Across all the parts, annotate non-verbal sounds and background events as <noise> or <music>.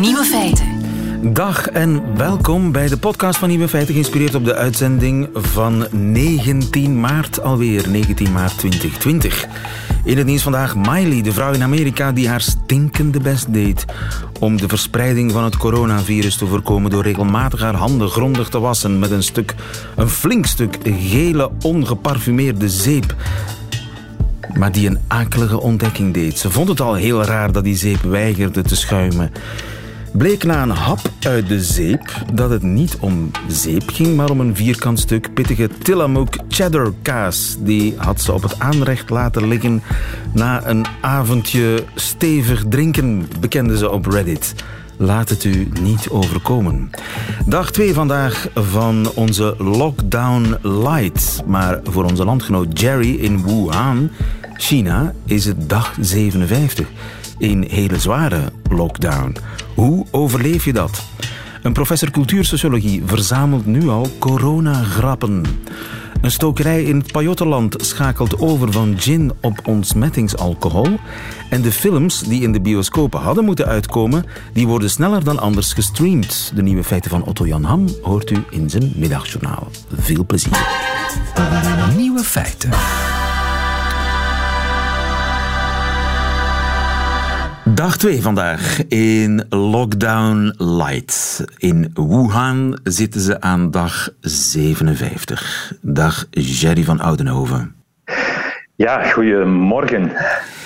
Nieuwe feiten. Dag en welkom bij de podcast van Nieuwe Feiten, geïnspireerd op de uitzending van 19 maart alweer, 19 maart 2020. In het nieuws vandaag Miley, de vrouw in Amerika die haar stinkende best deed om de verspreiding van het coronavirus te voorkomen door regelmatig haar handen grondig te wassen met een stuk, een flink stuk gele ongeparfumeerde zeep maar die een akelige ontdekking deed. Ze vond het al heel raar dat die zeep weigerde te schuimen. Bleek na een hap uit de zeep dat het niet om zeep ging, maar om een vierkant stuk pittige Tillamook cheddar kaas. Die had ze op het aanrecht laten liggen na een avondje stevig drinken, bekende ze op Reddit. Laat het u niet overkomen. Dag 2 vandaag van onze Lockdown Light. Maar voor onze landgenoot Jerry in Wuhan, China, is het dag 57. Een hele zware lockdown. Hoe overleef je dat? Een professor cultuursociologie verzamelt nu al coronagrappen. Een stokerij in het Pajottenland schakelt over van gin op ontsmettingsalcohol. En de films die in de bioscopen hadden moeten uitkomen, die worden sneller dan anders gestreamd. De nieuwe feiten van Otto Jan Ham hoort u in zijn middagjournaal. Veel plezier. Nieuwe feiten. Dag 2 vandaag in Lockdown Light. In Wuhan zitten ze aan dag 57. Dag Jerry van Oudenhoven. Ja, goedemorgen,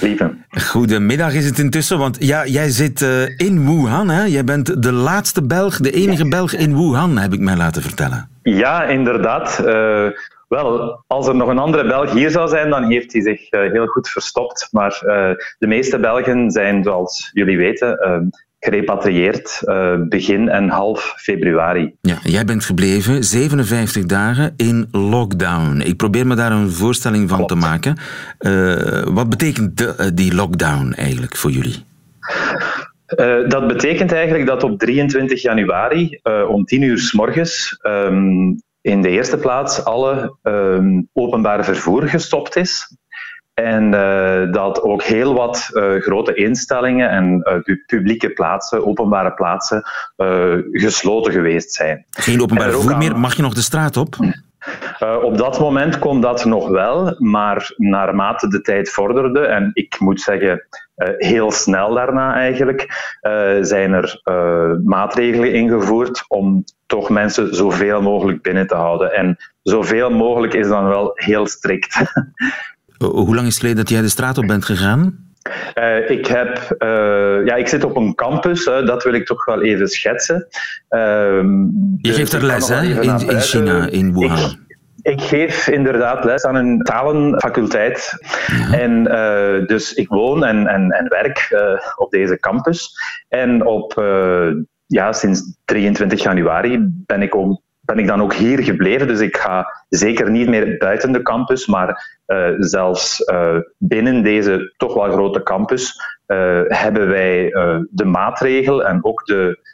lieve. Goedemiddag is het intussen, want ja, jij zit uh, in Wuhan. Hè? Jij bent de laatste Belg, de enige Belg in Wuhan, heb ik mij laten vertellen. Ja, inderdaad. Uh, wel, als er nog een andere Belg hier zou zijn, dan heeft hij zich uh, heel goed verstopt. Maar de meeste Belgen zijn, zoals jullie weten, gerepatrieerd uh, begin en half februari. Ja, jij bent gebleven 57 dagen in lockdown. Ik probeer me daar een voorstelling van Klopt. te maken. Wat betekent de, die lockdown eigenlijk voor jullie? dat betekent eigenlijk dat op 23 januari om 10 uur s morgens um, in de eerste plaats alle um, openbaar vervoer gestopt is. En uh, dat ook heel wat uh, grote instellingen en uh, publieke plaatsen, openbare plaatsen, gesloten geweest zijn. Geen openbaar vervoer meer? Mag je nog de straat op? Op dat moment kon dat nog wel, maar naarmate de tijd vorderde, en ik moet zeggen heel snel daarna eigenlijk, zijn er maatregelen ingevoerd om toch mensen zoveel mogelijk binnen te houden. En zoveel mogelijk is dan wel heel strikt. <laughs> Hoe lang is het geleden dat jij de straat op bent gegaan? Uh, ik, heb, uh, ja, ik zit op een campus, uh, dat wil ik toch wel even schetsen. je dus geeft er les hè, in, in China, in Wuhan. Ik, ik geef inderdaad les aan een talenfaculteit. Ja. En dus ik woon en, en, en werk op deze campus. En op, ja, sinds 23 januari ben ik ook ben ik dan ook hier gebleven. Dus ik ga zeker niet meer buiten de campus, maar uh, zelfs uh, binnen deze toch wel grote campus uh, hebben wij de maatregel en ook de,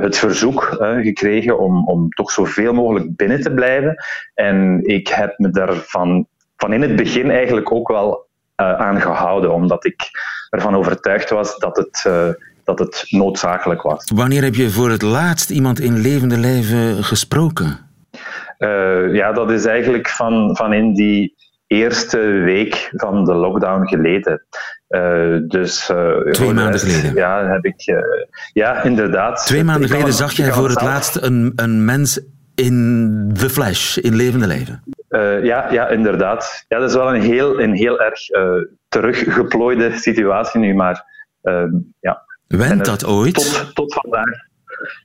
het verzoek gekregen om, om toch zoveel mogelijk binnen te blijven. En ik heb me daarvan van in het begin eigenlijk ook wel aan gehouden, omdat ik ervan overtuigd was dat het dat het noodzakelijk was. Wanneer heb je voor het laatst iemand in levende lijven gesproken? Ja, dat is eigenlijk van, van in die eerste week van de lockdown geleden. Uh, dus, uh, Twee maanden geleden? Ja, heb ik, ja inderdaad. Twee maanden geleden zag jij voor het laatst een, een mens in the flesh, in levende leven? ja, ja, inderdaad. Ja, dat is wel een heel, een heel erg teruggeplooide situatie nu, maar ja, Went dat ooit? Tot, tot vandaag.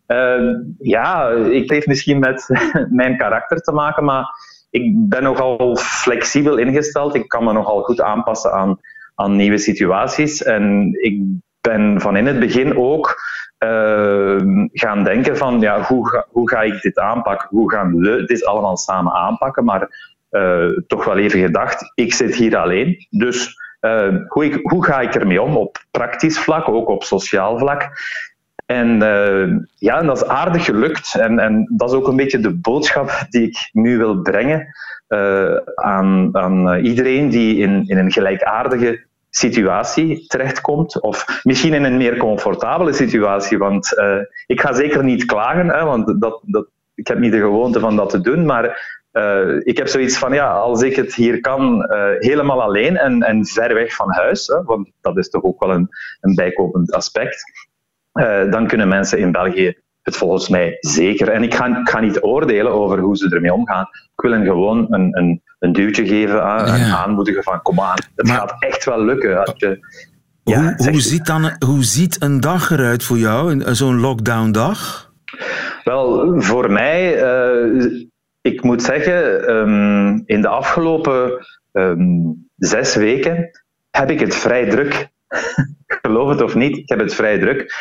Uh, ja, ik heeft misschien met <laughs> mijn karakter te maken, maar ik ben nogal flexibel ingesteld. Ik kan me nogal goed aanpassen aan, aan nieuwe situaties. En ik ben van in het begin ook uh, gaan denken van ja, hoe, ga, hoe ga ik dit aanpakken? Hoe gaan we dit allemaal samen aanpakken? Maar uh, toch wel even gedacht, ik zit hier alleen. Dus uh, hoe, hoe ga ik ermee om op praktisch vlak, ook op sociaal vlak? En uh, ja, dat is aardig gelukt. En, en dat is ook een beetje de boodschap die ik nu wil brengen uh, aan, aan iedereen die in, in een gelijkaardige situatie terechtkomt. Of misschien in een meer comfortabele situatie. Want ik ga zeker niet klagen, hè, want dat, dat, ik heb niet de gewoonte van dat te doen. Maar ik heb zoiets van, ja, als ik het hier kan, helemaal alleen en, en ver weg van huis, hè, want dat is toch ook wel een, een bijkomend aspect, uh, dan kunnen mensen in België het volgens mij zeker. En ik ga, ik ga niet oordelen over hoe ze ermee omgaan. Ik wil hen gewoon een, een, een duwtje geven aan, ja. en aanmoedigen van, kom aan, het maar, gaat echt wel lukken. Als je, ja, hoe, hoe, ziet dan, hoe ziet een dag eruit voor jou, zo'n lockdown-dag? Wel, voor mij ik moet zeggen, um, in de afgelopen um, zes weken heb ik het vrij druk. <laughs> Het of niet, ik heb het vrij druk.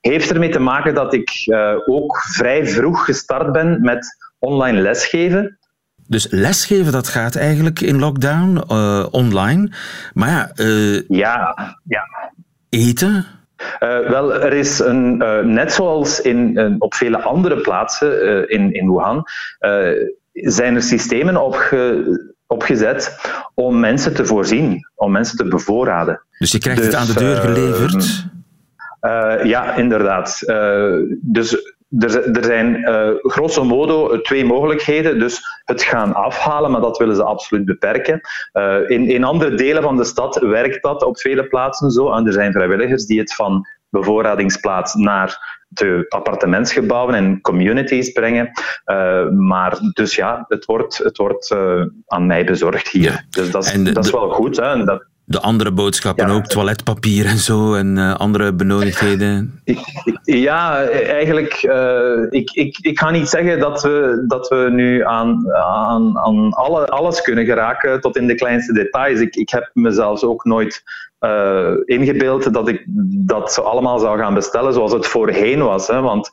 Heeft ermee te maken dat ik uh, ook vrij vroeg gestart ben met online lesgeven. Dus lesgeven, dat gaat eigenlijk in lockdown, uh, online. Maar ja, uh, ja, ja. eten, uh, wel, er is een, net zoals in, op vele andere plaatsen in, in Wuhan, zijn er systemen opge, opgezet om mensen te voorzien, om mensen te bevoorraden. Dus je krijgt dus, het aan de deur geleverd? ja, inderdaad. dus er, er zijn uh, grosso modo twee mogelijkheden. Dus het gaan afhalen, maar dat willen ze absoluut beperken. In, in andere delen van de stad werkt dat op vele plaatsen zo. En er zijn vrijwilligers die het van bevoorradingsplaats naar de appartementsgebouwen en communities brengen. Uh, maar dus ja, het wordt, het wordt aan mij bezorgd hier. Ja. Dus dat, is, dat is wel goed. Hè? En dat, de andere boodschappen ja, ook, toiletpapier en zo en uh, andere benodigdheden? Ja, eigenlijk, uh, ik, ik, ik ga niet zeggen dat we, dat we nu aan, aan, aan alle, alles kunnen geraken, tot in de kleinste details. Ik, ik heb mezelf ook nooit uh, ingebeeld dat ik dat zo allemaal zou gaan bestellen zoals het voorheen was. Hè, want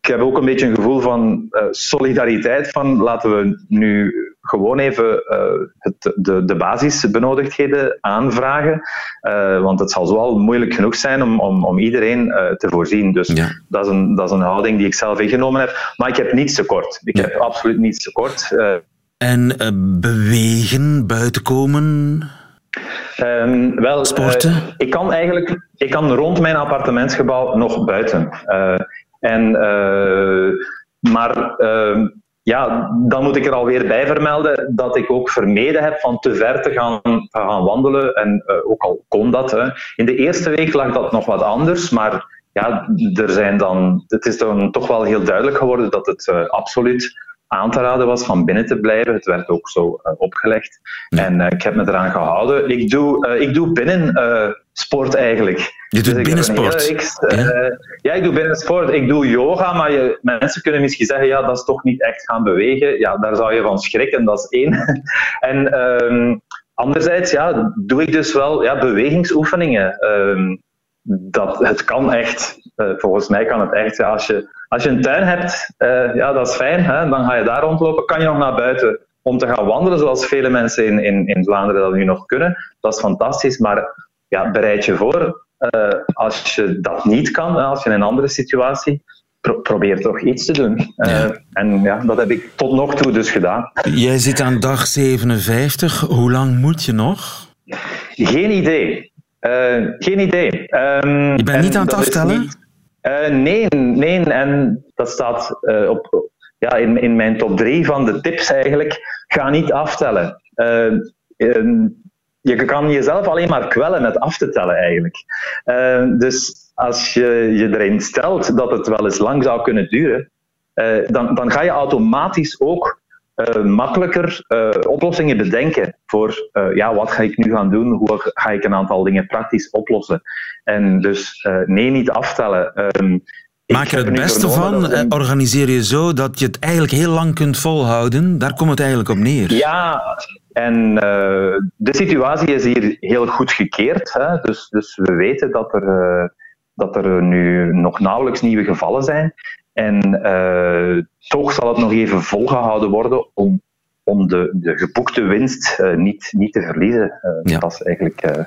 ik heb ook een beetje een gevoel van solidariteit. Van laten we nu gewoon even uh, het, de, de basisbenodigdheden aanvragen. Uh, want het zal zoal moeilijk genoeg zijn om, om, om iedereen te voorzien. Dus ja. dat, is een, dat is een houding die ik zelf ingenomen heb. Maar ik heb niets tekort. Ik ja. heb absoluut niets tekort. en bewegen, buiten komen? Um, wel, Sporten? ik kan eigenlijk ik kan rond mijn appartementsgebouw nog buiten. En, maar uh, ja, dan moet ik er alweer bij vermelden dat ik ook vermeden heb van te ver te gaan, gaan wandelen. En uh, ook al kon dat. Hè. In de eerste week lag dat nog wat anders, maar ja, er zijn dan, het is dan toch wel heel duidelijk geworden dat het absoluut aan te raden was van binnen te blijven. Het werd ook zo uh, opgelegd. Ja. En ik heb me eraan gehouden. Ik doe, ik doe binnen sport eigenlijk. Je doet dus binnensport? Ja? ja? ik doe binnensport. Ik doe yoga, maar je, mensen kunnen misschien zeggen, ja, dat is toch niet echt gaan bewegen. Ja, daar zou je van schrikken, dat is één. <laughs> en um, anderzijds, ja, doe ik dus wel ja, bewegingsoefeningen. Um, dat, het kan echt. volgens mij kan het echt. Ja, als je als je een tuin hebt, uh, ja, dat is fijn. Hè? Dan ga je daar rondlopen. Kan je nog naar buiten om te gaan wandelen, zoals vele mensen in, in, in Vlaanderen dat nu nog kunnen. Dat is fantastisch, maar ja, bereid je voor. Uh, als je dat niet kan, als je in een andere situatie, pro probeer toch iets te doen. Uh, ja. En ja, dat heb ik tot nog toe dus gedaan. Jij zit aan dag 57. Hoe lang moet je nog? Geen idee. geen idee. Um, je bent niet aan het aftellen? Nee, nee, en dat staat op, ja, in, in mijn top drie van de tips eigenlijk. Ga niet aftellen. Uh, je kan jezelf alleen maar kwellen met af te tellen eigenlijk. dus als je je erin stelt dat het wel eens lang zou kunnen duren, dan, dan ga je automatisch ook uh, makkelijker uh, oplossingen bedenken voor ja, wat ga ik nu gaan doen, hoe ga ik een aantal dingen praktisch oplossen. En dus nee, niet aftellen. Um, Maak er het beste van, dat... organiseer je zo dat je het eigenlijk heel lang kunt volhouden. Daar komt het eigenlijk op neer. Ja, en de situatie is hier heel goed gekeerd. Hè? Dus, dus we weten dat er, dat er nu nog nauwelijks nieuwe gevallen zijn. En uh, toch zal het nog even volgehouden worden om, om de, de geboekte winst niet, niet te verliezen. Ja. Dat is eigenlijk.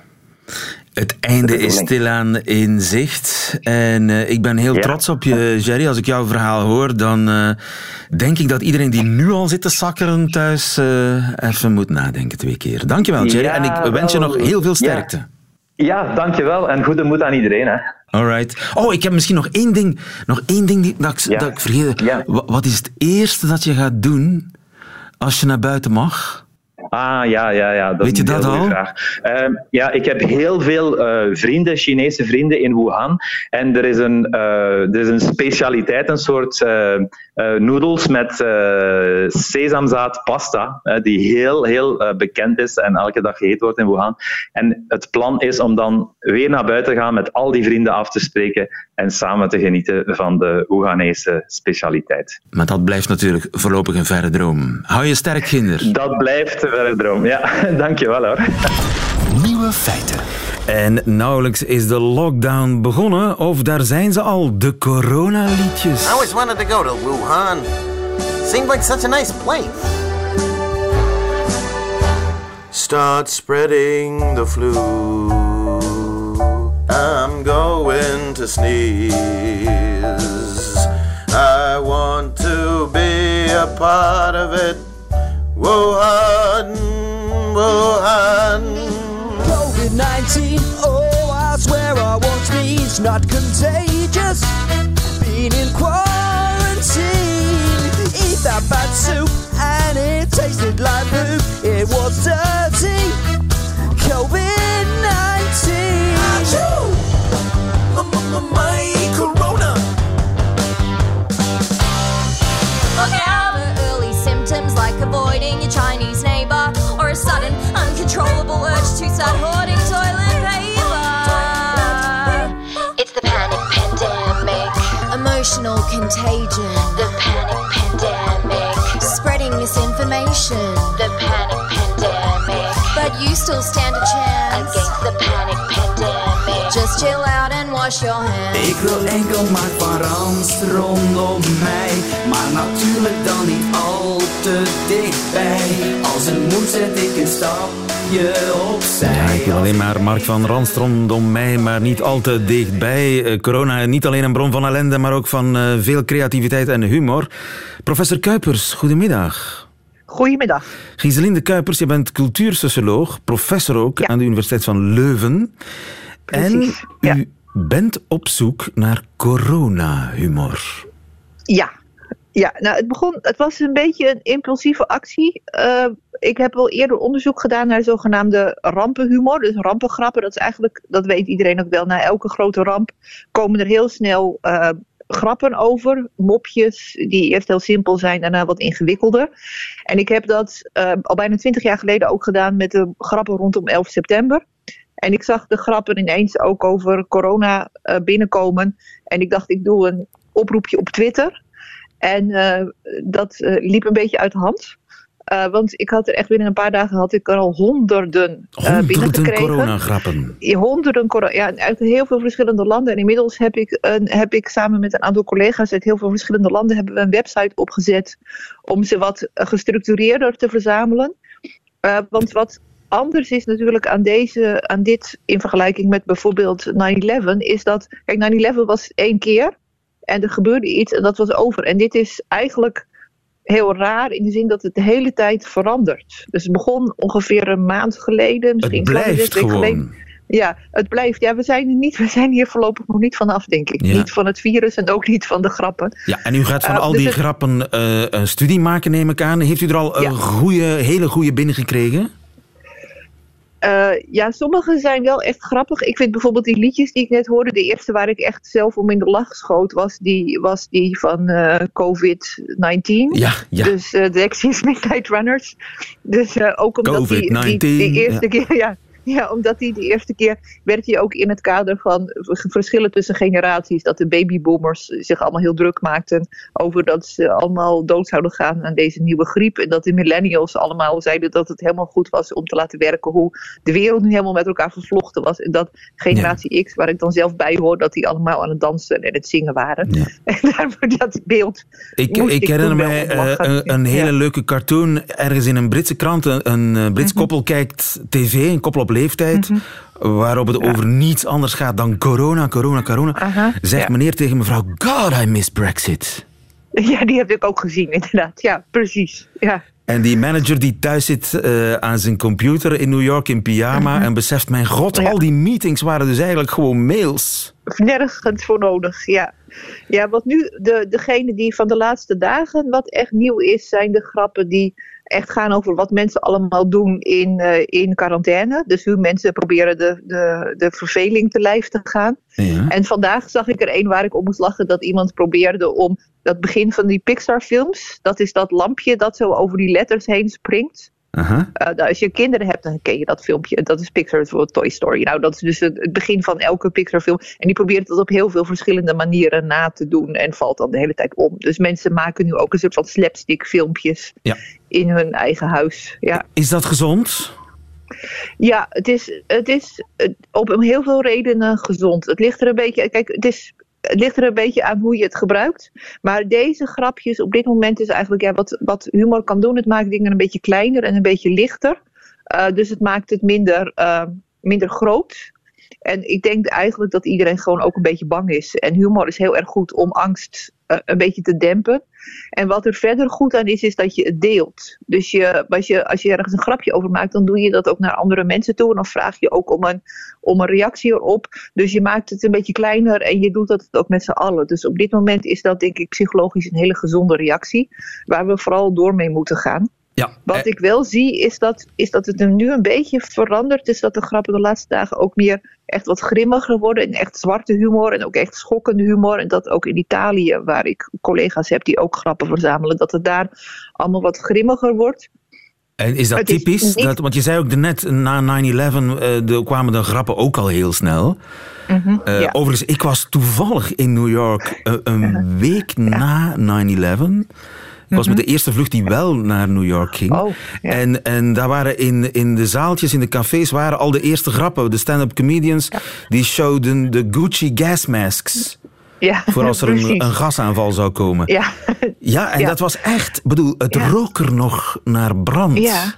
Het einde is stilaan in zicht. En ik ben heel ja. trots op je, Jerry. Als ik jouw verhaal hoor, dan denk ik dat iedereen die nu al zit te sakkeren thuis even moet nadenken twee keer. Dankjewel, Jerry. Ja, en ik wens je nog heel veel sterkte. Ja, dankjewel. En goede moed aan iedereen. Hè. Alright. Oh, ik heb misschien nog één ding, nog één ding die, dat, ik, Ja. dat ik vergeet. Ja. Wa- Wat is het eerste dat je gaat doen als je naar buiten mag? Ah, ja, ja, ja. Dat Weet je dat al? Vraag. Ehm, ja, ik heb heel veel eh, vrienden, Chinese vrienden in Wuhan. En er is een, eh, er is een specialiteit, een soort eh, noedels met sesamzaad pasta, eh, die heel, heel bekend is en elke dag gegeten wordt in Wuhan. En het plan is om dan weer naar buiten te gaan met al die vrienden af te spreken en samen te genieten van de Wuhanese specialiteit. Maar dat blijft natuurlijk voorlopig een verre droom. Hou je sterk, Ginder. Dat blijft droom. Ja, <laughs> dankjewel hoor. Nieuwe feiten. En nauwelijks is de lockdown begonnen, of daar zijn ze al, de coronaliedjes. I always wanted to go to Wuhan. Seemed like such a nice place. Start spreading the flu. I'm going to sneeze. I want to be a part of it. Wuhan, Wuhan. COVID 19, oh, I swear I won't sneeze. Not contagious, Been in quarantine. Eat that bad soup, and it tasted like poop. It was dirty. COVID 19. My corona. Look uncontrollable urge to start hoarding toilet paper. It's the panic pandemic, emotional contagion, the panic pandemic, spreading misinformation, the panic pandemic. But you still stand a chance against the panic pandemic. Just chill out and wash your hands. Ik wil enkel maar van Rans rondom mij, maar natuurlijk dan niet al te dichtbij. Als het moet zet ik een stapje opzij. Ja, ik wil alleen maar Mark van Ranst rondom mij, maar niet al te dichtbij. Eh, corona, niet alleen een bron van ellende, maar ook van eh, veel creativiteit en humor. Professor Kuipers, goedemiddag. Goedemiddag. Giselinde Kuipers, je bent cultuursocioloog, professor ook Ja. aan de Universiteit van Leuven. Precies, En u ja. bent op zoek naar corona-humor. Ja. Ja, nou, het, begon, het was een beetje een impulsieve actie. Eh, ik heb al eerder onderzoek gedaan naar zogenaamde rampenhumor. Dus rampengrappen, dat is eigenlijk, dat weet iedereen ook wel, na elke grote ramp komen er heel snel eh, grappen over. Mopjes die eerst heel simpel zijn, daarna wat ingewikkelder. En ik heb dat eh, al bijna twintig jaar geleden ook gedaan met de grappen rondom 11 september. En ik zag de grappen ineens ook over corona eh, binnenkomen. En ik dacht, ik doe een oproepje op Twitter. En eh, dat eh, liep een beetje uit de hand. Want ik had er echt binnen een paar dagen had ik er al honderden, Honderden binnengekregen. coronagrappen. Honderden corona, ja, uit heel veel verschillende landen. En inmiddels heb ik, een, heb ik samen met een aantal collega's uit heel veel verschillende landen hebben we een website opgezet om ze wat gestructureerder te verzamelen. Want wat anders is natuurlijk aan, deze, aan dit in vergelijking met bijvoorbeeld 9-11, is dat, kijk, 9-11 was één keer en er gebeurde iets en dat was over. En dit is eigenlijk heel raar in de zin dat het de hele tijd verandert. Dus het begon ongeveer een maand geleden, misschien Het blijft weken geleden. gewoon. Ja, het blijft. Ja, we zijn, er niet, <laughs> we zijn hier voorlopig nog niet vanaf, denk ik. Ja. Niet van het virus en ook niet van de grappen. Ja, en u gaat van Eh, al dus die het- grappen eh, een studie maken, neem ik aan. Heeft u er al Ja. een goede, hele goede binnengekregen? Eh, ja, sommige zijn wel echt grappig. Ik vind bijvoorbeeld die liedjes die ik net hoorde, de eerste waar ik echt zelf om in de lach schoot, was die, was die van eh, COVID-19. Ja, ja. Dus eh, de Exis Midnight Runners. Dus ook omdat die, die, COVID-19, die eerste ja. keer, <laughs> ja, <laughs> ja, omdat die de eerste keer werd hij ook in het kader van verschillen tussen generaties. Dat de babyboomers zich allemaal heel druk maakten over dat ze allemaal dood zouden gaan aan deze nieuwe griep. En dat de millennials allemaal zeiden dat het helemaal goed was om te laten werken hoe de wereld nu helemaal met elkaar vervlochten was. En dat generatie X, waar ik dan zelf bij hoor, dat die allemaal aan het dansen en het zingen waren. Ja. <laughs> En daarvoor dat beeld. Ik, ik ik herinner mij eh, een, een hele Ja. leuke cartoon ergens in een Britse krant. Een, een eh, Brits Mhm. koppel kijkt tv, een koppel op leeftijd, waarop het over niets anders gaat dan corona, corona, corona. Zegt ja. meneer tegen mevrouw, God, I miss Brexit. Ja, die heb ik ook gezien, <laughs> inderdaad. Ja, precies. Ja. En die manager die thuis zit eh, aan zijn computer in New York in pyjama en beseft, mijn god, Ja. al die meetings waren dus eigenlijk gewoon mails. Nergens voor nodig, ja. Ja, wat nu, de, degene die van de laatste dagen, wat echt nieuw is, zijn de grappen die echt gaan over wat mensen allemaal doen in, eh, in quarantaine. Dus hoe mensen proberen de, de, de verveling te lijf te gaan. Ja. En vandaag zag ik er een waar ik om moest lachen dat iemand probeerde om dat begin van die Pixar-films, dat is dat lampje dat zo over die letters heen springt. Eh, nou, als je kinderen hebt, dan ken je dat filmpje. Dat is Pixar voor Toy Story. Nou, dat is dus het, het begin van elke Pixar-film. En die probeert het op heel veel verschillende manieren na te doen. En valt dan de hele tijd om. Dus mensen maken nu ook een soort van slapstick-filmpjes Ja. in hun eigen huis. Ja, Is dat gezond? ja het is, het is op heel veel redenen gezond. Het ligt er een beetje. Kijk, het is. Het ligt er een beetje aan hoe je het gebruikt. Maar deze grapjes op dit moment is eigenlijk wat, wat humor kan doen. Het maakt dingen een beetje kleiner en een beetje lichter. Uh, dus het maakt het minder, uh, minder groot. En ik denk eigenlijk dat iedereen gewoon ook een beetje bang is. En humor is heel erg goed om angst uh, een beetje te dempen. En wat er verder goed aan is, is dat je het deelt. Dus je, als, je, als je ergens een grapje over maakt, dan doe je dat ook naar andere mensen toe. En dan vraag je ook om een, om een reactie erop. Dus je maakt het een beetje kleiner en je doet dat ook met z'n allen. Dus op dit moment is dat denk ik psychologisch een hele gezonde reactie. Waar we vooral door mee moeten gaan. Ja. Wat ik wel zie is dat, is dat het nu een beetje verandert. Is dat de grappen de laatste dagen ook meer echt wat grimmiger worden. En echt zwarte humor en ook echt schokkende humor. En dat ook in Italië, waar ik collega's heb die ook grappen verzamelen. Dat het daar allemaal wat grimmiger wordt. En is dat Het typisch? Dat, want je zei ook net, na 9-11 eh, kwamen de grappen ook al heel snel. Mhm, Eh, ja. Overigens, ik was toevallig in New York eh, een <laughs> week na 9-11. Ik was met de eerste vlucht die wel naar New York ging. Mhm. Oh, ja. en, en daar waren in, in de zaaltjes, in de cafés, waren al de eerste grappen. De stand-up comedians, die showden de Gucci gas masks. Ja, Voor als er een, gasaanval zou komen. Ja, Ja, en Ja. dat was echt, bedoel, het Ja. rook er nog naar brand. Ja.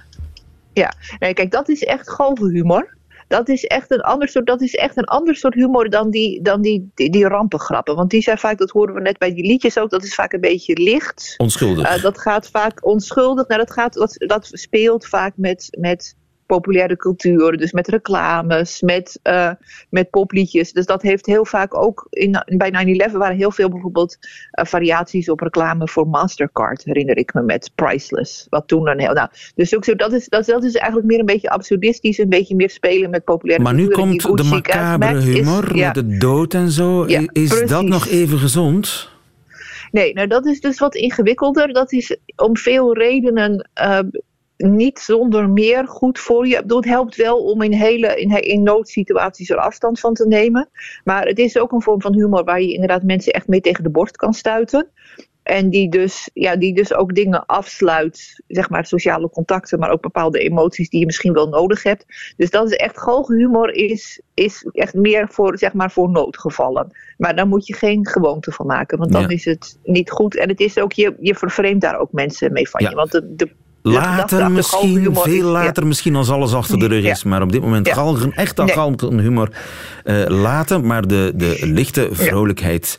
Ja, nee, kijk, dat is echt golvenhumor. Dat is echt een ander soort, dat is echt een ander soort humor dan die, dan die, die, die rampengrappen. Want die zijn vaak, dat horen we net bij die liedjes ook, dat is vaak een beetje licht. Onschuldig. Eh, dat gaat vaak onschuldig. Nou, dat, gaat, dat, dat speelt vaak met, met populaire cultuur. Dus met reclames, met, eh, met popliedjes. Dus dat heeft heel vaak ook. In, bij 9-11 waren heel veel bijvoorbeeld eh, variaties op reclame voor Mastercard. Herinner ik me met Priceless. Wat toen een heel. Nou, dus ook zo, dat, is, dat, dat is eigenlijk meer een beetje absurdistisch. Een beetje meer spelen met populaire Maar nu cultuur. En die komt de macabere is- humor ja. met de dood en zo. Ja, is dat nog even gezond? Nee, nou dat is dus wat ingewikkelder. Dat is om veel redenen eh, niet zonder meer goed voor je. Ik bedoel, het helpt wel om in, hele, in, in noodsituaties er afstand van te nemen. Maar het is ook een vorm van humor waar je inderdaad mensen echt mee tegen de borst kan stuiten. En die dus, ja, die dus ook dingen afsluit, zeg maar sociale contacten, maar ook bepaalde emoties die je misschien wel nodig hebt. Dus dat is echt, galgenhumor is, is echt meer voor, zeg maar, voor noodgevallen. Maar daar moet je geen gewoonte van maken, want dan Ja. is het niet goed. En het is ook, je, je vervreemdt daar ook mensen mee van Ja. je. Want de, Later misschien, veel ja. later misschien als alles achter de rug is. Maar op dit moment Ja. galgen, echt Nee. galgenhumor eh, laten. Maar de, de lichte vrolijkheid...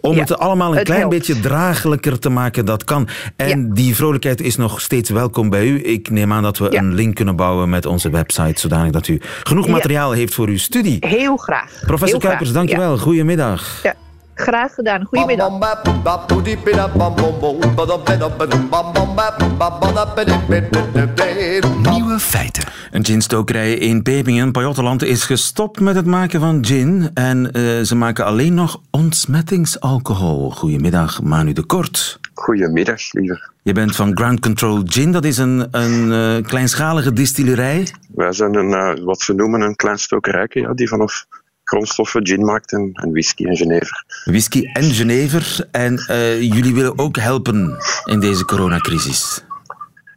Om het allemaal een het klein helpt. beetje draaglijker te maken, dat kan. En die vrolijkheid is nog steeds welkom bij u. Ik neem aan dat we een link kunnen bouwen met onze website, zodanig dat u genoeg materiaal heeft voor uw studie. Heel graag. Professor Heel graag. Kuipers, dankjewel. Goedemiddag. Ja. Graag gedaan. Goedemiddag. Nieuwe feiten. Een ginstokerij in Pepingen, Pajottenland, is gestopt met het maken van gin. En eh, ze maken alleen nog ontsmettingsalcohol. Goedemiddag, Manu de Kort. Goedemiddag, liever. Je bent van Ground Control Gin. Dat is een, een eh, kleinschalige distillerij. Wij zijn een, eh, wat ze noemen een klein stokerijke, ja, die vanaf grondstoffen gin maakt en, en whisky en genever. Whisky en Genever. En eh, jullie willen ook helpen in deze coronacrisis.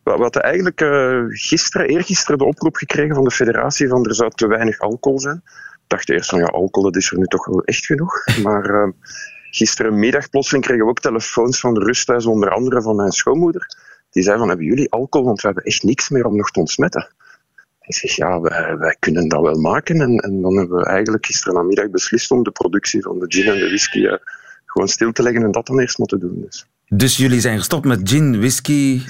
We hadden eigenlijk eh, gisteren, eergisteren de oproep gekregen van de federatie van er zou te weinig alcohol zijn. Ik dacht eerst van ja, alcohol dat is er nu toch wel echt genoeg. <laughs> Maar eh, gisterenmiddag plotseling kregen we ook telefoons van de rusthuis, onder andere van mijn schoonmoeder. Die zei van, hebben jullie alcohol? Want we hebben echt niks meer om nog te ontsmetten. Ik zeg, ja, wij, kunnen dat wel maken. En, en dan hebben we eigenlijk gisteren namiddag beslist om de productie van de gin en de whisky eh, gewoon stil te leggen en dat dan eerst moeten doen. Dus. Dus jullie zijn gestopt met gin, whisky.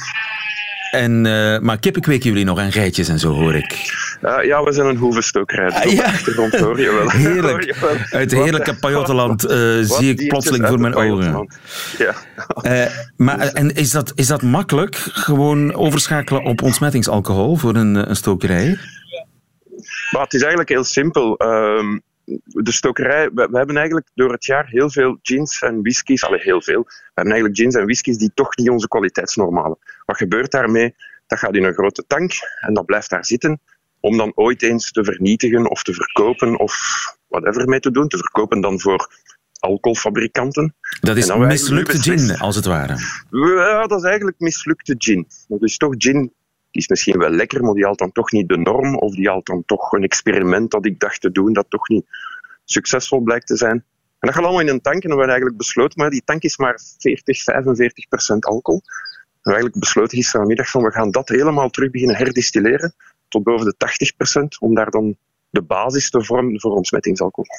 En, eh, maar kippen kweken jullie nog en geitjes en zo, hoor ik. Eh, ja, we zijn een hoevenstokerij. Dus Ah, ja. hoor je wel. Heerlijk. <laughs> Hoor je wel. Uit het heerlijke <laughs> Pajottenland eh, zie ik plotseling voor mijn ogen. <laughs> Ja. Eh, maar, en is dat, is dat makkelijk? Gewoon overschakelen op ontsmettingsalcohol voor een, eh, een stokerij? Maar het is eigenlijk heel simpel. Ehm, de stokerij, we, we hebben eigenlijk door het jaar heel veel gins en whiskies, allee, heel veel. We hebben eigenlijk gins en whiskies die toch niet onze kwaliteitsnormen halen. Wat gebeurt daarmee? Dat gaat in een grote tank en dat blijft daar zitten om dan ooit eens te vernietigen of te verkopen of whatever mee te doen. Te verkopen dan voor alcoholfabrikanten. Dat is mislukte gin, als het ware. Ja, dat is eigenlijk mislukte gin. Dat is toch gin, die is misschien wel lekker, maar die haalt dan toch niet de norm. Of die haalt dan toch een experiment dat ik dacht te doen, dat toch niet succesvol blijkt te zijn. En dat gaat allemaal in een tank. En we hebben eigenlijk besloten, maar die tank is maar 40, 45 procent alcohol. We hebben eigenlijk besloten gisterenmiddag van we gaan dat helemaal terug beginnen herdistilleren tot boven de 80 procent, om daar dan de basis te vormen voor ontsmettingsalcohol.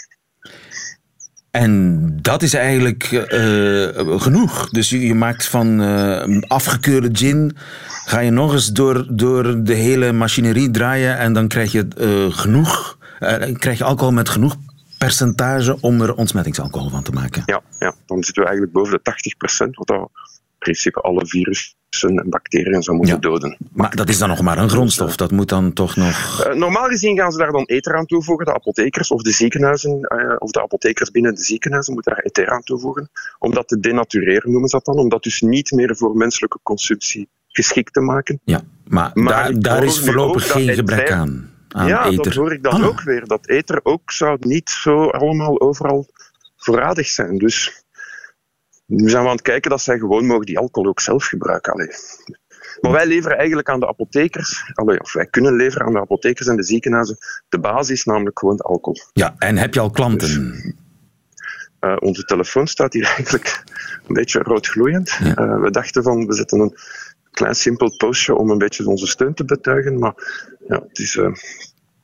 En dat is eigenlijk eh, genoeg. Dus je, je maakt van eh, afgekeurde gin, ga je nog eens door, door de hele machinerie draaien en dan krijg je eh, genoeg, eh, krijg je alcohol met genoeg percentage om er ontsmettingsalcohol van te maken. Ja, ja, dan zitten we eigenlijk boven de 80 procent, wat dat in principe alle virussen en bacteriën zou moeten Ja. doden. Maar dat is dan nog maar een grondstof. Dat moet dan toch nog. Eh, normaal gezien gaan ze daar dan ether aan toevoegen, de apothekers of de ziekenhuizen, eh, of de apothekers binnen de ziekenhuizen moeten daar ether aan toevoegen, om dat te denatureren noemen ze dat dan, om dat dus niet meer voor menselijke consumptie geschikt te maken. Ja, maar, Maar daar, daar is voorlopig geen gebrek aan. aan ja, ether. dat hoor ik dan Ah. ook weer, dat ether ook zou niet zo allemaal overal voorradig zijn. Dus nu zijn we aan het kijken dat zij gewoon mogen die alcohol ook zelf gebruiken. Allee. Maar wij leveren eigenlijk aan de apothekers, allee, of wij kunnen leveren aan de apothekers en de ziekenhuizen, de basis, namelijk gewoon de alcohol. Ja, en heb je al klanten? Eh, onze telefoon staat hier <laughs> eigenlijk een beetje roodgloeiend. Ja. Eh, we dachten van, we zetten een klein simpel postje om een beetje onze steun te betuigen, maar ja, het is, eh,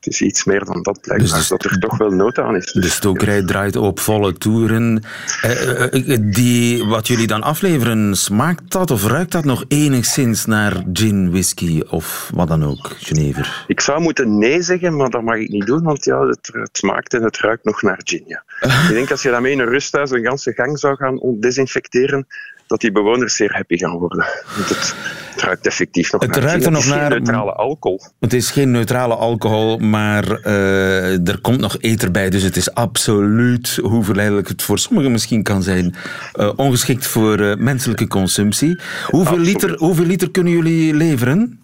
het is iets meer dan dat blijkbaar, Dus- dat er toch wel nood aan is. De stokerij draait op volle toeren. Eh, eh, eh, die, wat jullie dan afleveren, smaakt dat of ruikt dat nog enigszins naar gin, whisky of wat dan ook, Genever? Ik zou moeten nee zeggen, maar dat mag ik niet doen, want ja, het, het smaakt en het ruikt nog naar gin. Ja. <laughs> ik denk als je daarmee in een rusthuis een ganse gang zou gaan desinfecteren, dat die bewoners zeer happy gaan worden. Want het, het ruikt effectief nog Het naar ruikt er Het nog is geen naar- neutrale alcohol. Het is geen neutrale alcohol, maar eh, er komt nog ether bij. Dus het is absoluut, hoe verleidelijk het voor sommigen misschien kan zijn, eh, ongeschikt voor eh, menselijke consumptie. Hoeveel Absoluut. liter, hoeveel liter kunnen jullie leveren?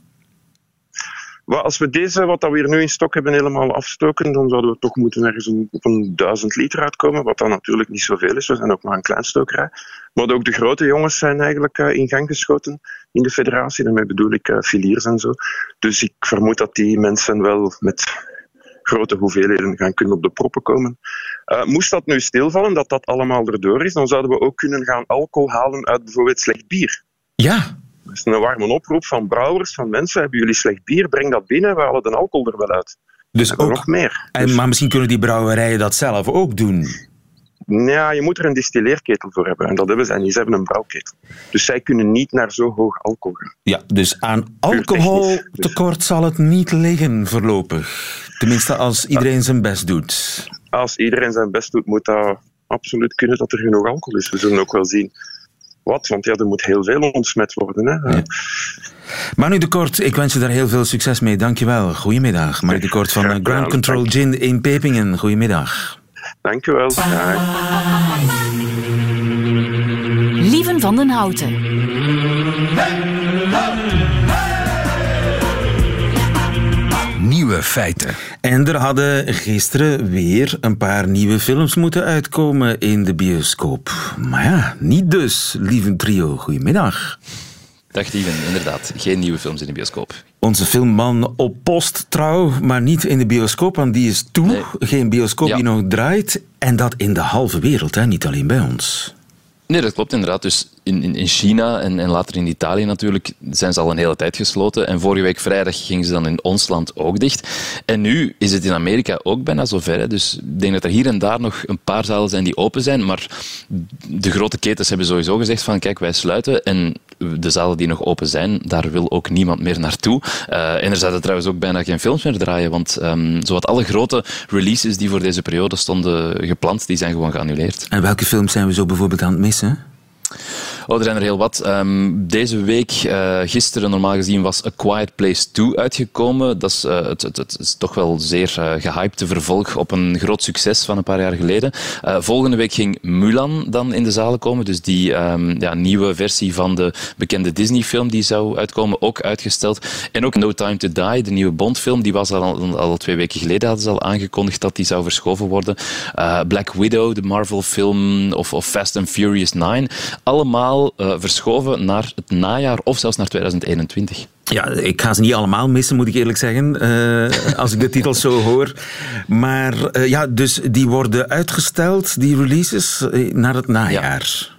Als we deze, wat dat we hier nu in stok hebben, helemaal afstoken, dan zouden we toch moeten ergens op een duizend liter uitkomen, wat dan natuurlijk niet zoveel is. We zijn ook maar een klein stokerij. Maar ook de grote jongens zijn eigenlijk eh, in gang geschoten in de federatie. Daarmee bedoel ik uh, filiers en zo. Dus ik vermoed dat die mensen wel met grote hoeveelheden gaan kunnen op de proppen komen. Uh, moest dat nu stilvallen, dat dat allemaal erdoor is, dan zouden we ook kunnen gaan alcohol halen uit bijvoorbeeld slecht bier. Ja, is een warme oproep van brouwers, van mensen, hebben jullie slecht bier, breng dat binnen, we halen de alcohol er wel uit. dus En ook. nog meer. En, Dus, maar misschien kunnen die brouwerijen dat zelf ook doen. ja, je moet er een distilleerketel voor hebben. En dat hebben zij niet. Ze hebben een brouwketel. Dus zij kunnen niet naar zo hoog alcohol gaan. Ja, dus aan alcoholtekort zal het niet liggen voorlopig. Tenminste, als iedereen zijn best doet. Als iedereen zijn best doet, moet dat absoluut kunnen dat er genoeg alcohol is. We zullen ook wel zien wat, want ja, er moet heel veel ontsmet worden. Hè. Ja. Manu de Kort, ik wens je daar heel veel succes mee. Dankjewel. Goedemiddag. Manu de Kort van eh. Ground Control Gin in Pepingen. Goedemiddag. Dank u wel. Lieven van den Houten. Nieuwe feiten. En er hadden gisteren weer een paar nieuwe films moeten uitkomen in de bioscoop. Maar ja, niet dus, lieve trio. Goedemiddag. Dag Steven, inderdaad. Geen nieuwe films in de bioscoop. Onze filmman op post trouw, maar niet in de bioscoop, want die is toe. Nee. Geen bioscoop Ja. die nog draait. En dat in de halve wereld, hè? niet alleen bij ons. Nee, dat klopt inderdaad. Dus in, in, in China en, en later in Italië natuurlijk zijn ze al een hele tijd gesloten. En vorige week vrijdag gingen ze dan in ons land ook dicht. En nu is het in Amerika ook bijna zover. Hè. Dus ik denk dat er hier en daar nog een paar zalen zijn die open zijn. Maar de grote ketens hebben sowieso gezegd van kijk, wij sluiten. En de zalen die nog open zijn, daar wil ook niemand meer naartoe. Uh, en er zouden trouwens ook bijna geen films meer draaien. Want um, zowat alle grote releases die voor deze periode stonden gepland, die zijn gewoon geannuleerd. En welke films zijn we zo bijvoorbeeld aan het missen? Oh, er zijn er heel wat. Um, deze week, uh, gisteren normaal gezien, was A Quiet Place 2 uitgekomen. Dat is, uh, het, het, is toch wel zeer uh, gehypte vervolg op een groot succes van een paar jaar geleden. volgende week ging Mulan dan in de zalen komen. Dus die um, ja, nieuwe versie van de bekende Disney-film die zou uitkomen, ook uitgesteld. En ook No Time to Die, de nieuwe Bond-film, die was al, al twee weken geleden hadden ze al aangekondigd dat die zou verschoven worden. Black Widow, de Marvel-film, of, of Fast and Furious 9. Allemaal uh, verschoven naar het najaar of zelfs naar 2021. Ja, ik ga ze niet allemaal missen, moet ik eerlijk zeggen, uh, als ik de titels zo hoor. Maar uh, ja, dus die worden uitgesteld, die releases, naar het najaar. Ja.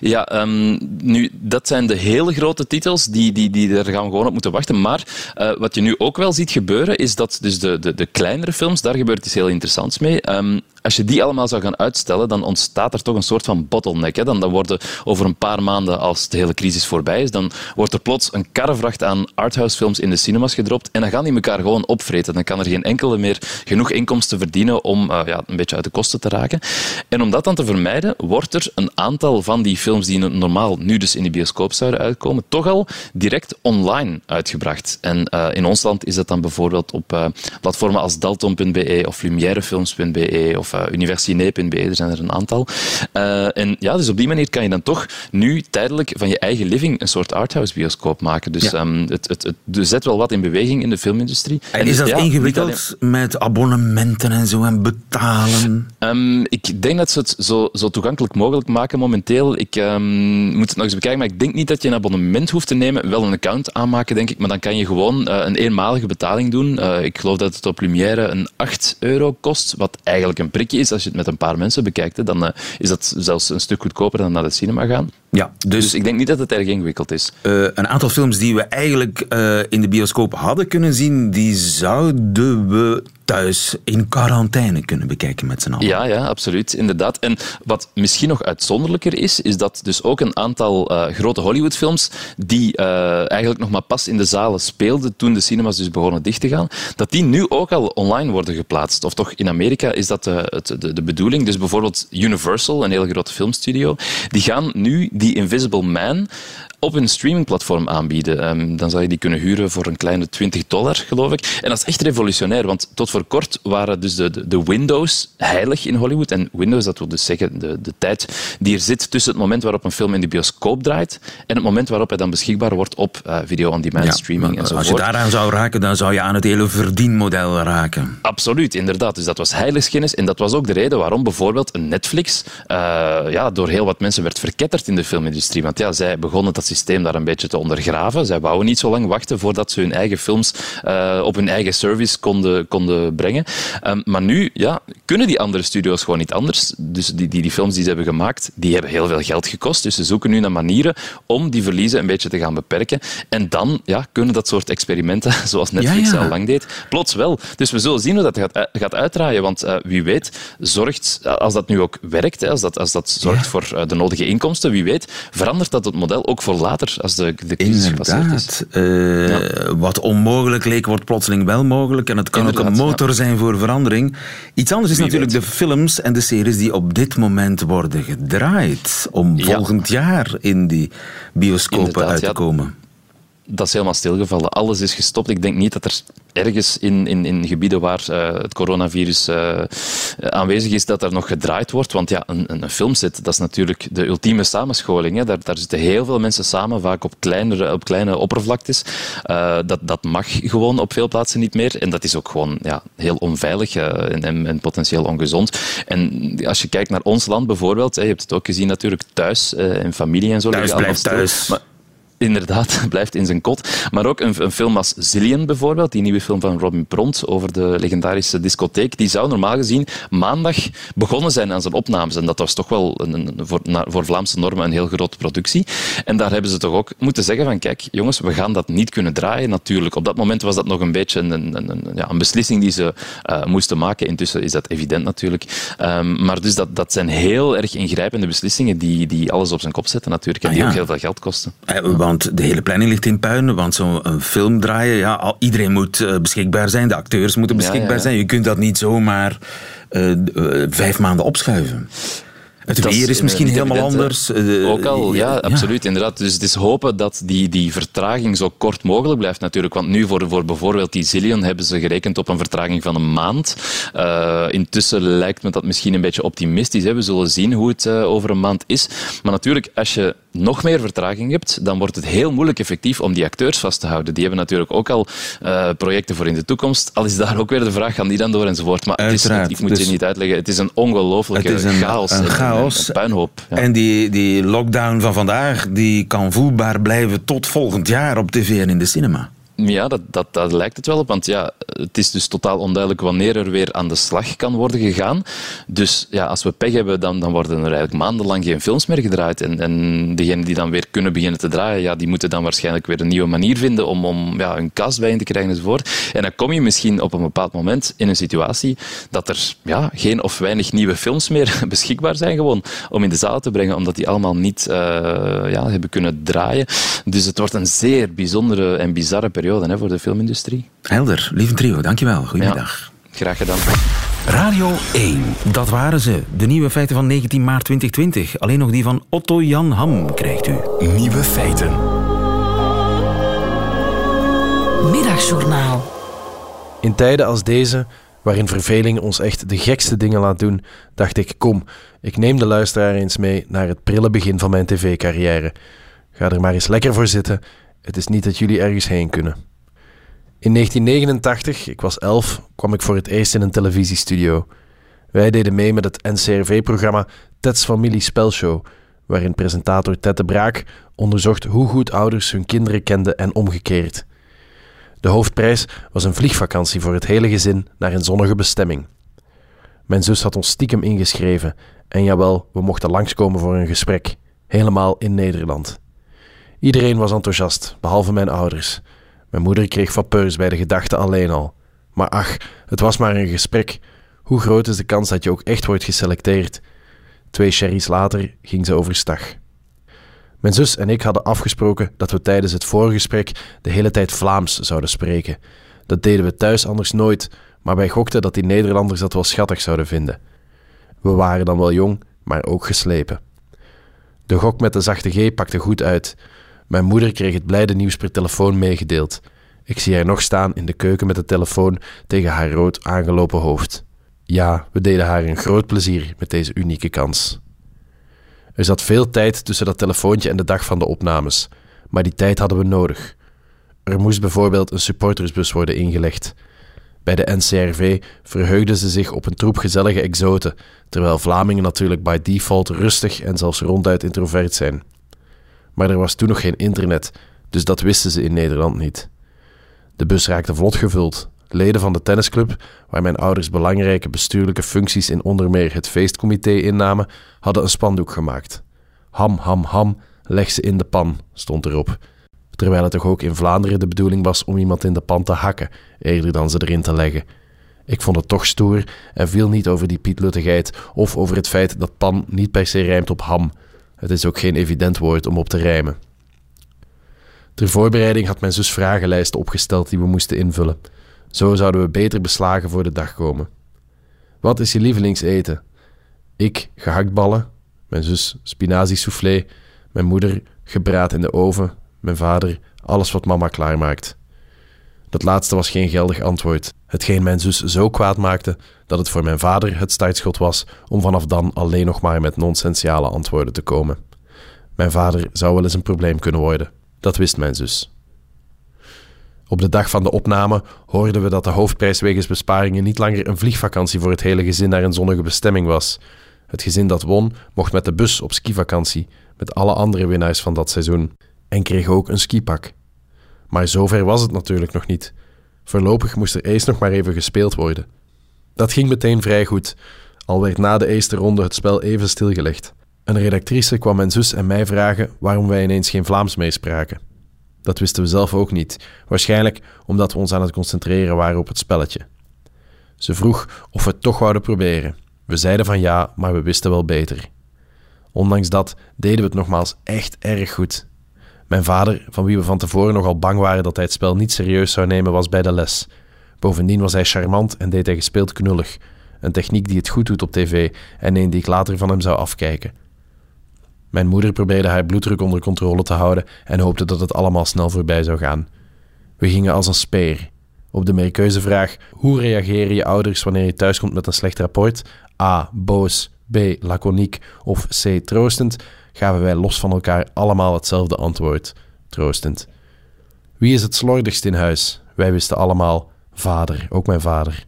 Ja, um, nu, dat zijn de hele grote titels, die, die, die, daar gaan we gewoon op moeten wachten. Maar uh, wat je nu ook wel ziet gebeuren, is dat dus de, de, de kleinere films, daar gebeurt iets heel interessants mee. Um, als je die allemaal zou gaan uitstellen, dan ontstaat er toch een soort van bottleneck. Hè. Dan, dan worden over een paar maanden, als de hele crisis voorbij is, dan wordt er plots een karrevracht aan arthouse-films in de cinemas gedropt en dan gaan die elkaar gewoon opvreten. Dan kan er geen enkele meer genoeg inkomsten verdienen om uh, ja, een beetje uit de kosten te raken. En om dat dan te vermijden, wordt er een aantal van die films die normaal nu dus in de bioscoop zouden uitkomen, toch al direct online uitgebracht. En uh, in ons land is dat dan bijvoorbeeld op uh, platformen als Dalton.be of Lumièrefilms.be of uh, Universiné.be, er zijn er een aantal. en ja, dus op die manier kan je dan toch nu tijdelijk van je eigen living een soort arthouse bioscoop maken. Dus ja. um, het, het, het, zet wel wat in beweging in de filmindustrie. En, en is dat ja, ingewikkeld alleen... met abonnementen en zo en betalen? Um, ik denk dat ze het zo, zo toegankelijk mogelijk maken momenteel. Ik um, moet het nog eens bekijken, maar ik denk niet dat je een abonnement hoeft te nemen. Wel een account aanmaken, denk ik, maar dan kan je gewoon uh, een eenmalige betaling doen. Uh, ik geloof dat het op Lumière een 8 euro kost, wat eigenlijk een prikje is als je het met een paar mensen bekijkt. Dan uh, is dat zelfs een stuk goedkoper dan naar de cinema gaan. Ja, dus, dus ik denk niet dat het erg ingewikkeld is. een aantal films die we eigenlijk in de bioscoop hadden kunnen zien, die zouden we thuis in quarantaine kunnen bekijken met z'n allen. Ja, ja, absoluut, inderdaad. En wat misschien nog uitzonderlijker is, is dat dus ook een aantal uh, grote Hollywoodfilms die uh, eigenlijk nog maar pas in de zalen speelden toen de cinemas dus begonnen dicht te gaan, dat die nu ook al online worden geplaatst. Of toch in Amerika is dat de, de, de bedoeling. Dus bijvoorbeeld Universal, een hele grote filmstudio, die gaan nu die Invisible Man op een streamingplatform aanbieden. Um, dan zou je die kunnen huren voor een kleine 20 dollar, geloof ik. En dat is echt revolutionair, want tot voor kort waren dus de, de, de Windows heilig in Hollywood. En Windows, dat wil dus zeggen de, de tijd die er zit tussen het moment waarop een film in de bioscoop draait en het moment waarop hij dan beschikbaar wordt op uh, video-on-demand ja, streaming enzovoort. Als je daaraan zou raken, dan zou je aan het hele verdienmodel raken. Absoluut, inderdaad. Dus dat was heiligschennis. En dat was ook de reden waarom bijvoorbeeld een Netflix uh, ja, door heel wat mensen werd verketterd in de filmindustrie. Want ja, zij begonnen dat systeem daar een beetje te ondergraven. Zij wouden niet zo lang wachten voordat ze hun eigen films uh, op hun eigen service konden, konden brengen. Um, maar nu ja, kunnen die andere studio's gewoon niet anders. Dus die, die, die films die ze hebben gemaakt, die hebben heel veel geld gekost. Dus ze zoeken nu naar manieren om die verliezen een beetje te gaan beperken. En dan ja, kunnen dat soort experimenten, <laughs> zoals Netflix ja, ja. al lang deed, plots wel. Dus we zullen zien hoe dat gaat, gaat uitdraaien. Want uh, wie weet, zorgt, als dat nu ook werkt, hè, als, dat, als dat zorgt ja. voor uh, de nodige inkomsten, wie weet, verandert dat het model ook voor later, als de, de crisis gepasseerd is. Uh, ja. Wat onmogelijk leek, wordt plotseling wel mogelijk. En het kan Inderdaad, ook een motor ja. zijn voor verandering. Iets anders is Wie natuurlijk weet. de films en de series die op dit moment worden gedraaid. Om volgend jaar in die bioscopen Inderdaad, uit te komen dat is helemaal stilgevallen. Alles is gestopt. Ik denk niet dat er ergens in, in, in gebieden waar uh, het coronavirus uh, aanwezig is, dat er nog gedraaid wordt. Want ja, een, een filmset, dat is natuurlijk de ultieme samenscholing. Hè. Daar, daar zitten heel veel mensen samen, vaak op, kleinere, op kleine oppervlaktes. Uh, dat, dat mag gewoon op veel plaatsen niet meer. En dat is ook gewoon ja, heel onveilig en, en, en, potentieel ongezond. En als je kijkt naar ons land bijvoorbeeld, hè, je hebt het ook gezien natuurlijk thuis, in familie en zo. Thuis blijft thuis. Maar, inderdaad <laughs> blijft in zijn kot. Maar ook een, een, film als Zillion bijvoorbeeld, die nieuwe film van Robin Pront over de legendarische discotheek, die zou normaal gezien maandag begonnen zijn aan zijn opnames. En dat was toch wel een, een, voor, voor Vlaamse normen een heel grote productie. En daar hebben ze toch ook moeten zeggen van kijk, jongens, we gaan dat niet kunnen draaien natuurlijk. Op dat moment was dat nog een beetje een, ja, een beslissing die ze uh, moesten maken. Intussen is dat evident natuurlijk. Um, maar dus dat, dat zijn heel erg ingrijpende beslissingen die, die alles op zijn kop zetten natuurlijk en die Ah, ja. ook heel veel geld kosten. Eh, Want de hele planning ligt in puin. Want zo'n film draaien, ja, iedereen moet eh, beschikbaar zijn. De acteurs moeten beschikbaar ja, ja. zijn. Je kunt dat niet zomaar eh, eh, vijf maanden opschuiven. Het Dat weer is misschien helemaal evident, anders. eh, Ook al, ja, absoluut, inderdaad. Dus het is hopen dat die, die vertraging zo kort mogelijk blijft natuurlijk. Want nu voor, voor bijvoorbeeld die Zillion hebben ze gerekend op een vertraging van een maand. Eh, intussen lijkt me dat misschien een beetje optimistisch. Hè. We zullen zien hoe het eh, over een maand is. Maar natuurlijk, als je nog meer vertraging hebt, dan wordt het heel moeilijk effectief om die acteurs vast te houden. Die hebben natuurlijk ook al eh, projecten voor in de toekomst. Al is daar ook weer de vraag, gaan die dan door enzovoort. Maar het is, ik moet Dus- je niet uitleggen, het is een ongelooflijke Het is een chaos. een en- chaos. en een puinhoop. Ja. En die, die lockdown van vandaag die kan voelbaar blijven tot volgend jaar op tv en in de cinema. Ja, dat, dat, dat lijkt het wel op. Want ja, het is dus totaal onduidelijk wanneer er weer aan de slag kan worden gegaan. Dus ja, als we pech hebben, dan, dan worden er eigenlijk maandenlang geen films meer gedraaid. En, en degenen die dan weer kunnen beginnen te draaien, ja, die moeten dan waarschijnlijk weer een nieuwe manier vinden om, om ja, een cast bij in te krijgen enzovoort. En dan kom je misschien op een bepaald moment in een situatie dat er ja, geen of weinig nieuwe films meer <laughs> beschikbaar zijn gewoon om in de zaal te brengen, omdat die allemaal niet eh, ja, hebben kunnen draaien. Dus het wordt een zeer bijzondere en bizarre periode hè, voor de filmindustrie. Helder, lieve trio, dankjewel. Goedemiddag. Graag gedaan. Radio 1. Dat waren ze, de nieuwe feiten van 19 maart 2020. Alleen nog die van Otto Jan Ham krijgt u. Nieuwe feiten. Middagjournaal. In tijden als deze, waarin verveling ons echt de gekste dingen laat doen, dacht ik: kom, ik neem de luisteraar eens mee naar het prille begin van mijn tv-carrière. Ga er maar eens lekker voor zitten, het is niet dat jullie ergens heen kunnen. In 1989, ik was elf, kwam ik voor het eerst in een televisiestudio. Wij deden mee met het NCRV-programma Ted's Familie Spelshow, waarin presentator Ted de Braak onderzocht hoe goed ouders hun kinderen kenden en omgekeerd. De hoofdprijs was een vliegvakantie voor het hele gezin naar een zonnige bestemming. Mijn zus had ons stiekem ingeschreven en jawel, we mochten langskomen voor een gesprek, helemaal in Nederland. Iedereen was enthousiast, behalve mijn ouders. Mijn moeder kreeg vapeus bij de gedachte alleen al. Maar ach, het was maar een gesprek. Hoe groot is de kans dat je ook echt wordt geselecteerd? Twee sherry's later ging ze overstag. Mijn zus en ik hadden afgesproken dat we tijdens het voorgesprek de hele tijd Vlaams zouden spreken. Dat deden we thuis anders nooit, maar wij gokten dat die Nederlanders dat wel schattig zouden vinden. We waren dan wel jong, maar ook geslepen. De gok met de zachte G pakte goed uit. Mijn moeder kreeg het blijde nieuws per telefoon meegedeeld. Ik zie haar nog staan in de keuken met de telefoon tegen haar rood aangelopen hoofd. Ja, we deden haar een groot plezier met deze unieke kans. Er zat veel tijd tussen dat telefoontje en de dag van de opnames, maar die tijd hadden we nodig. Er moest bijvoorbeeld een supportersbus worden ingelegd. Bij de NCRV verheugden ze zich op een troep gezellige exoten, terwijl Vlamingen natuurlijk by default rustig en zelfs ronduit introvert zijn. Maar er was toen nog geen internet, dus dat wisten ze in Nederland niet. De bus raakte vlot gevuld. Leden van de tennisclub, waar mijn ouders belangrijke bestuurlijke functies in onder meer het feestcomité innamen, hadden een spandoek gemaakt. Ham, ham, ham, leg ze in de pan, stond erop. Terwijl het toch ook in Vlaanderen de bedoeling was om iemand in de pan te hakken, eerder dan ze erin te leggen. Ik vond het toch stoer en viel niet over die pietluttigheid of over het feit dat pan niet per se rijmt op ham. Het is ook geen evident woord om op te rijmen. Ter voorbereiding had mijn zus vragenlijsten opgesteld die we moesten invullen. Zo zouden we beter beslagen voor de dag komen. Wat is je lievelingseten? Ik gehaktballen, mijn zus spinazie mijn moeder gebraad in de oven, mijn vader alles wat mama klaarmaakt. Dat laatste was geen geldig antwoord, hetgeen mijn zus zo kwaad maakte dat het voor mijn vader het startschot was om vanaf dan alleen nog maar met nonsentiale antwoorden te komen. Mijn vader zou wel eens een probleem kunnen worden, dat wist mijn zus. Op de dag van de opname hoorden we dat de hoofdprijs wegens besparingen niet langer een vliegvakantie voor het hele gezin naar een zonnige bestemming was. Het gezin dat won mocht met de bus op skivakantie met alle andere winnaars van dat seizoen. en kreeg ook een skipak. Maar zover was het natuurlijk nog niet. Voorlopig moest er eerst nog maar even gespeeld worden. Dat ging meteen vrij goed, al werd na de eerste ronde het spel even stilgelegd. Een redactrice kwam mijn zus en mij vragen waarom wij ineens geen Vlaams meespraken. Dat wisten we zelf ook niet, waarschijnlijk omdat we ons aan het concentreren waren op het spelletje. Ze vroeg of we het toch wouden proberen. We zeiden van ja, maar we wisten wel beter. Ondanks dat deden we het nogmaals echt erg goed. Mijn vader, van wie we van tevoren nogal bang waren dat hij het spel niet serieus zou nemen, was bij de les. Bovendien was hij charmant en deed hij gespeeld knullig. Een techniek die het goed doet op tv en een die ik later van hem zou afkijken. Mijn moeder probeerde haar bloeddruk onder controle te houden en hoopte dat het allemaal snel voorbij zou gaan. We gingen als een speer. Op de merkeuze vraag hoe reageren je ouders wanneer je thuiskomt met een slecht rapport? A. Boos. B. Laconiek. Of C. Troostend. Gaven wij los van elkaar allemaal hetzelfde antwoord. Troostend. Wie is het slordigst in huis? Wij wisten allemaal vader, ook mijn vader.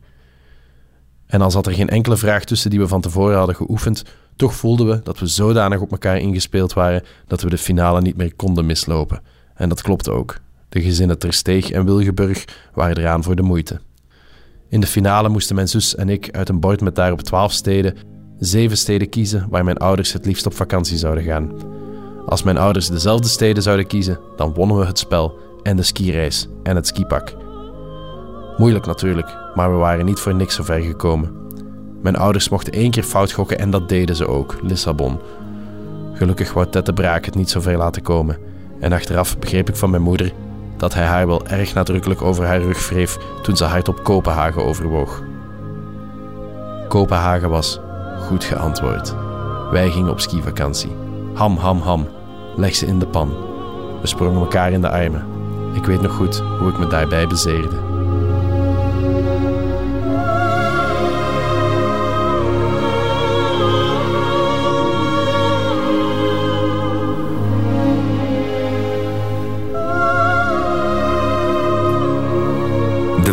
En al zat er geen enkele vraag tussen die we van tevoren hadden geoefend, toch voelden we dat we zodanig op elkaar ingespeeld waren dat we de finale niet meer konden mislopen. En dat klopte ook. De gezinnen Tersteeg en Wilgeburg waren eraan voor de moeite. In de finale moesten mijn zus en ik uit een bord met daarop twaalf steden, zeven steden kiezen waar mijn ouders het liefst op vakantie zouden gaan. Als mijn ouders dezelfde steden zouden kiezen, dan wonnen we het spel en de skireis en het skipak. Moeilijk natuurlijk, maar we waren niet voor niks zo ver gekomen. Mijn ouders mochten één keer fout gokken en dat deden ze ook, Lissabon. Gelukkig wou Tette Braak het niet zo ver laten komen. En achteraf begreep ik van mijn moeder dat hij haar wel erg nadrukkelijk over haar rug wreef toen ze hardop Kopenhagen overwoog. Kopenhagen was goed geantwoord. Wij gingen op skivakantie. Ham, ham, ham. Leg ze in de pan. We sprongen elkaar in de armen. Ik weet nog goed hoe ik me daarbij bezeerde.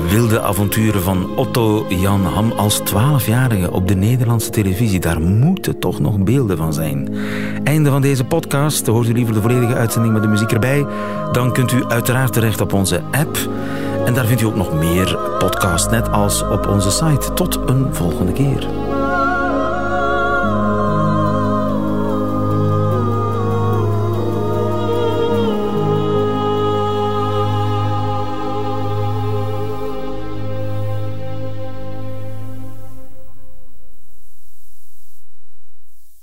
Wilde avonturen van Otto Jan Ham als 12-jarige op de Nederlandse televisie. Daar moeten toch nog beelden van zijn. Einde van deze podcast. Hoort u liever de volledige uitzending met de muziek erbij? Dan kunt u uiteraard terecht op onze app. En daar vindt u ook nog meer podcasts, net als op onze site. Tot een volgende keer.